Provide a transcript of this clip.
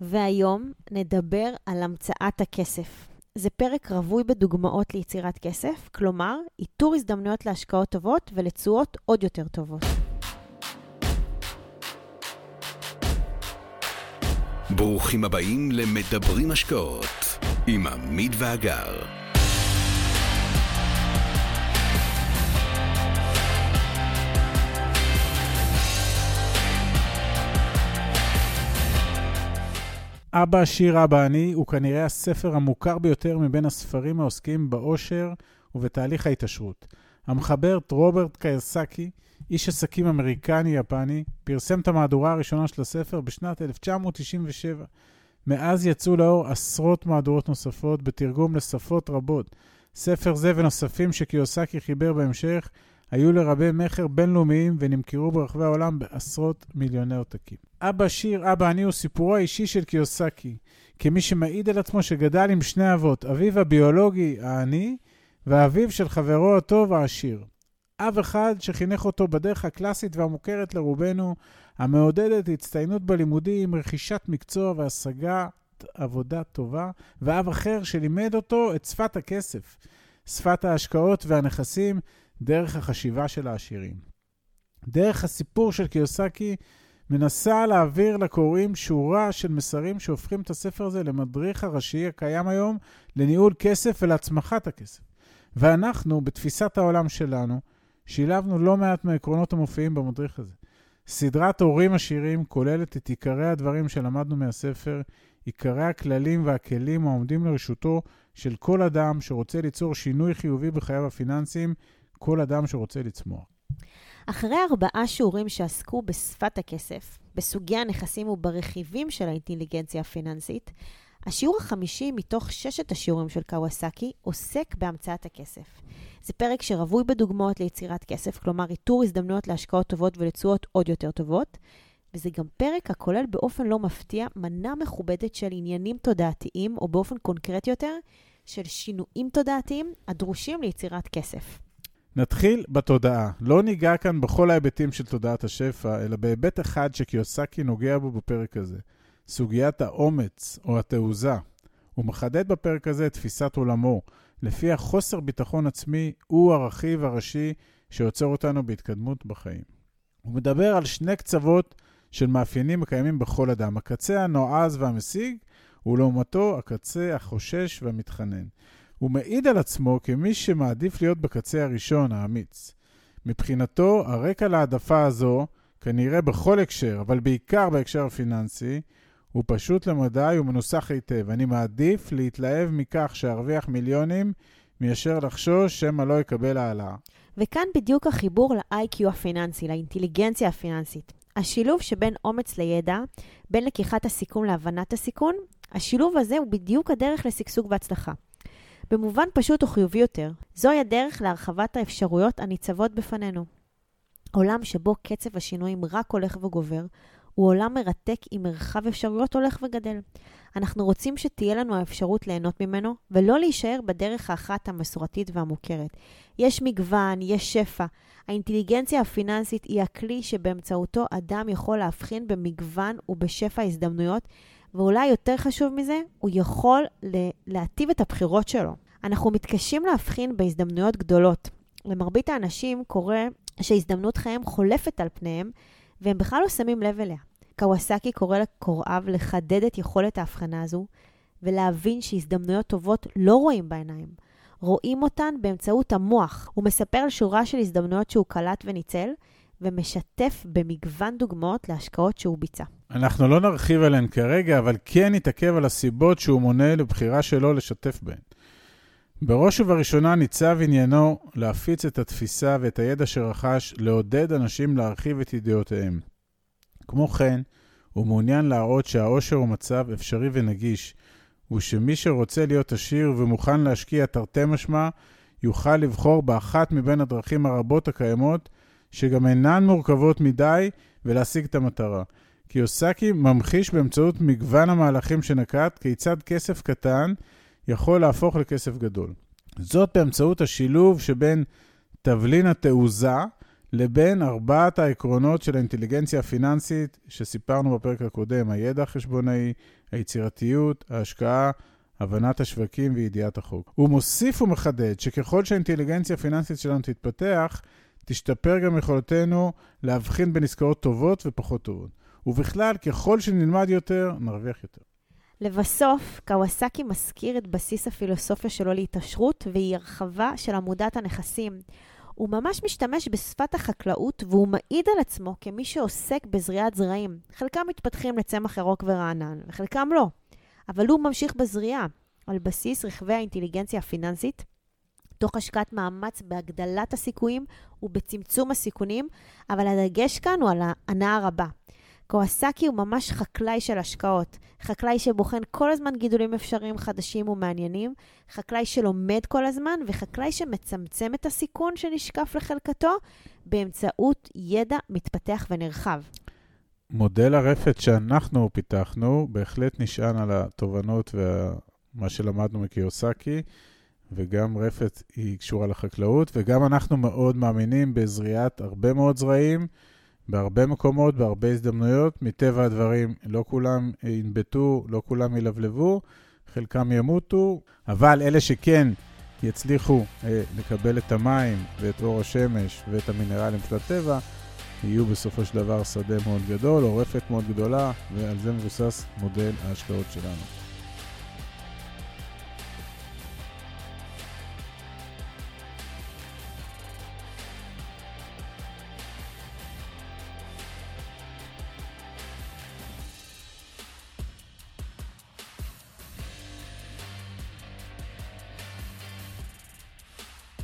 והיום נדבר על המצאת הכסף. זה פרק רווי בדוגמאות ליצירת כסף, כלומר, איתור הזדמנויות להשקעות טובות ולתשואות עוד יותר טובות. ברוכים הבאים למדברים השקעות עם עמית ואגר. אבא עשיר אבא אני הוא כנראה הספר המוכר ביותר מבין הספרים העוסקים בעושר ובתהליך ההתעשרות. המחבר רוברט קיירסקי, איש עסקים אמריקני-יפני, פרסם את המהדורה הראשונה של הספר בשנת 1997. מאז יצאו לאור עשרות מהדורות נוספות בתרגום לשפות רבות. ספר זה ונוספים שקיוסקי חיבר בהמשך היו לרבי מכר בינלאומיים ונמכרו ברחבי העולם בעשרות מיליוני עותקים. אבא שיר, אבא אני הוא סיפורו האישי של קיוסקי, כמי שמעיד על עצמו שגדל עם שני אבות, אביו הביולוגי העני ואביו של חברו הטוב העשיר. אב אחד שחינך אותו בדרך הקלאסית והמוכרת לרובנו, המעודדת הצטיינות בלימודים, רכישת מקצוע והשגת עבודה טובה, ואב אחר שלימד אותו את שפת הכסף, שפת ההשקעות והנכסים, דרך החשיבה של העשירים. דרך הסיפור של קיוסקי מנסה להעביר לקוראים שורה של מסרים שהופכים את הספר הזה למדריך הראשי הקיים היום לניהול כסף ולהצמחת הכסף. ואנחנו, בתפיסת העולם שלנו, שילבנו לא מעט מהעקרונות המופיעים במדריך הזה. סדרת הורים עשירים כוללת את עיקרי הדברים שלמדנו מהספר, עיקרי הכללים והכלים העומדים לרשותו של כל אדם שרוצה ליצור שינוי חיובי בחייו הפיננסיים, כל אדם שרוצה לצמוח. אחרי ארבעה שיעורים שעסקו בשפת הכסף, בסוגי הנכסים וברכיבים של האינטליגנציה הפיננסית, השיעור החמישי מתוך ששת השיעורים של קוואסקי עוסק בהמצאת הכסף. זה פרק שרווי בדוגמאות ליצירת כסף, כלומר איתור הזדמנויות להשקעות טובות ולתשואות עוד יותר טובות, וזה גם פרק הכולל באופן לא מפתיע מנה מכובדת של עניינים תודעתיים, או באופן קונקרטי יותר, של שינויים תודעתיים הדרושים ליצירת כסף. נתחיל בתודעה. לא ניגע כאן בכל ההיבטים של תודעת השפע, אלא בהיבט אחד שקיוסקי נוגע בו בפרק הזה, סוגיית האומץ או התעוזה. הוא מחדד בפרק הזה את תפיסת עולמו, לפיה חוסר ביטחון עצמי הוא הרכיב הראשי שיוצר אותנו בהתקדמות בחיים. הוא מדבר על שני קצוות של מאפיינים הקיימים בכל אדם, הקצה הנועז והמשיג, ולעומתו הקצה החושש והמתחנן. הוא מעיד על עצמו כמי שמעדיף להיות בקצה הראשון, האמיץ. מבחינתו, הרקע להעדפה הזו, כנראה בכל הקשר, אבל בעיקר בהקשר הפיננסי, הוא פשוט למדי ומנוסח היטב. אני מעדיף להתלהב מכך שארוויח מיליונים, מאשר לחשוש שמא לא יקבל העלאה. וכאן בדיוק החיבור ל-IQ הפיננסי, לאינטליגנציה הפיננסית. השילוב שבין אומץ לידע, בין לקיחת הסיכון להבנת הסיכון, השילוב הזה הוא בדיוק הדרך לשגשוג והצלחה. במובן פשוט וחיובי יותר, זוהי הדרך להרחבת האפשרויות הניצבות בפנינו. עולם שבו קצב השינויים רק הולך וגובר, הוא עולם מרתק עם מרחב אפשרויות הולך וגדל. אנחנו רוצים שתהיה לנו האפשרות ליהנות ממנו, ולא להישאר בדרך האחת המסורתית והמוכרת. יש מגוון, יש שפע. האינטליגנציה הפיננסית היא הכלי שבאמצעותו אדם יכול להבחין במגוון ובשפע הזדמנויות, ואולי יותר חשוב מזה, הוא יכול להטיב את הבחירות שלו. אנחנו מתקשים להבחין בהזדמנויות גדולות. למרבית האנשים קורה שהזדמנות חייהם חולפת על פניהם, והם בכלל לא שמים לב אליה. קוואסקי קורא לקוראיו לחדד את יכולת ההבחנה הזו, ולהבין שהזדמנויות טובות לא רואים בעיניים. רואים אותן באמצעות המוח. הוא מספר על שורה של הזדמנויות שהוא קלט וניצל, ומשתף במגוון דוגמאות להשקעות שהוא ביצע. אנחנו לא נרחיב עליהן כרגע, אבל כן נתעכב על הסיבות שהוא מונה לבחירה שלו לשתף בהן. בראש ובראשונה ניצב עניינו להפיץ את התפיסה ואת הידע שרכש, לעודד אנשים להרחיב את ידיעותיהם. כמו כן, הוא מעוניין להראות שהאושר הוא מצב אפשרי ונגיש, ושמי שרוצה להיות עשיר ומוכן להשקיע תרתי משמע, יוכל לבחור באחת מבין הדרכים הרבות הקיימות, שגם אינן מורכבות מדי, ולהשיג את המטרה. קיוסקי ממחיש באמצעות מגוון המהלכים שנקט, כיצד כסף קטן יכול להפוך לכסף גדול. זאת באמצעות השילוב שבין תבלין התעוזה לבין ארבעת העקרונות של האינטליגנציה הפיננסית שסיפרנו בפרק הקודם, הידע החשבונאי, היצירתיות, ההשקעה, הבנת השווקים וידיעת החוק. הוא מוסיף ומחדד שככל שהאינטליגנציה הפיננסית שלנו תתפתח, תשתפר גם יכולתנו להבחין בין עסקאות טובות ופחות טובות. ובכלל, ככל שנלמד יותר, נרוויח יותר. לבסוף, קוואסקי מזכיר את בסיס הפילוסופיה שלו להתעשרות, והיא הרחבה של עמודת הנכסים. הוא ממש משתמש בשפת החקלאות, והוא מעיד על עצמו כמי שעוסק בזריעת זרעים. חלקם מתפתחים לצמח ירוק ורענן, וחלקם לא. אבל הוא ממשיך בזריעה, על בסיס רכבי האינטליגנציה הפיננסית, תוך השקעת מאמץ בהגדלת הסיכויים ובצמצום הסיכונים, אבל הדגש כאן הוא על ההנאה הרבה. קוואסקי הוא ממש חקלאי של השקעות. חקלאי שבוחן כל הזמן גידולים אפשריים חדשים ומעניינים, חקלאי שלומד כל הזמן, וחקלאי שמצמצם את הסיכון שנשקף לחלקתו באמצעות ידע מתפתח ונרחב. מודל הרפת שאנחנו פיתחנו בהחלט נשען על התובנות ומה שלמדנו מקיוסקי, וגם רפת היא קשורה לחקלאות, וגם אנחנו מאוד מאמינים בזריעת הרבה מאוד זרעים. בהרבה מקומות, בהרבה הזדמנויות. מטבע הדברים, לא כולם ינבטו, לא כולם ילבלבו, חלקם ימותו, אבל אלה שכן יצליחו אה, לקבל את המים ואת אור השמש ואת המינרלים של הטבע, יהיו בסופו של דבר שדה מאוד גדול או רפת מאוד גדולה, ועל זה מבוסס מודל ההשקעות שלנו.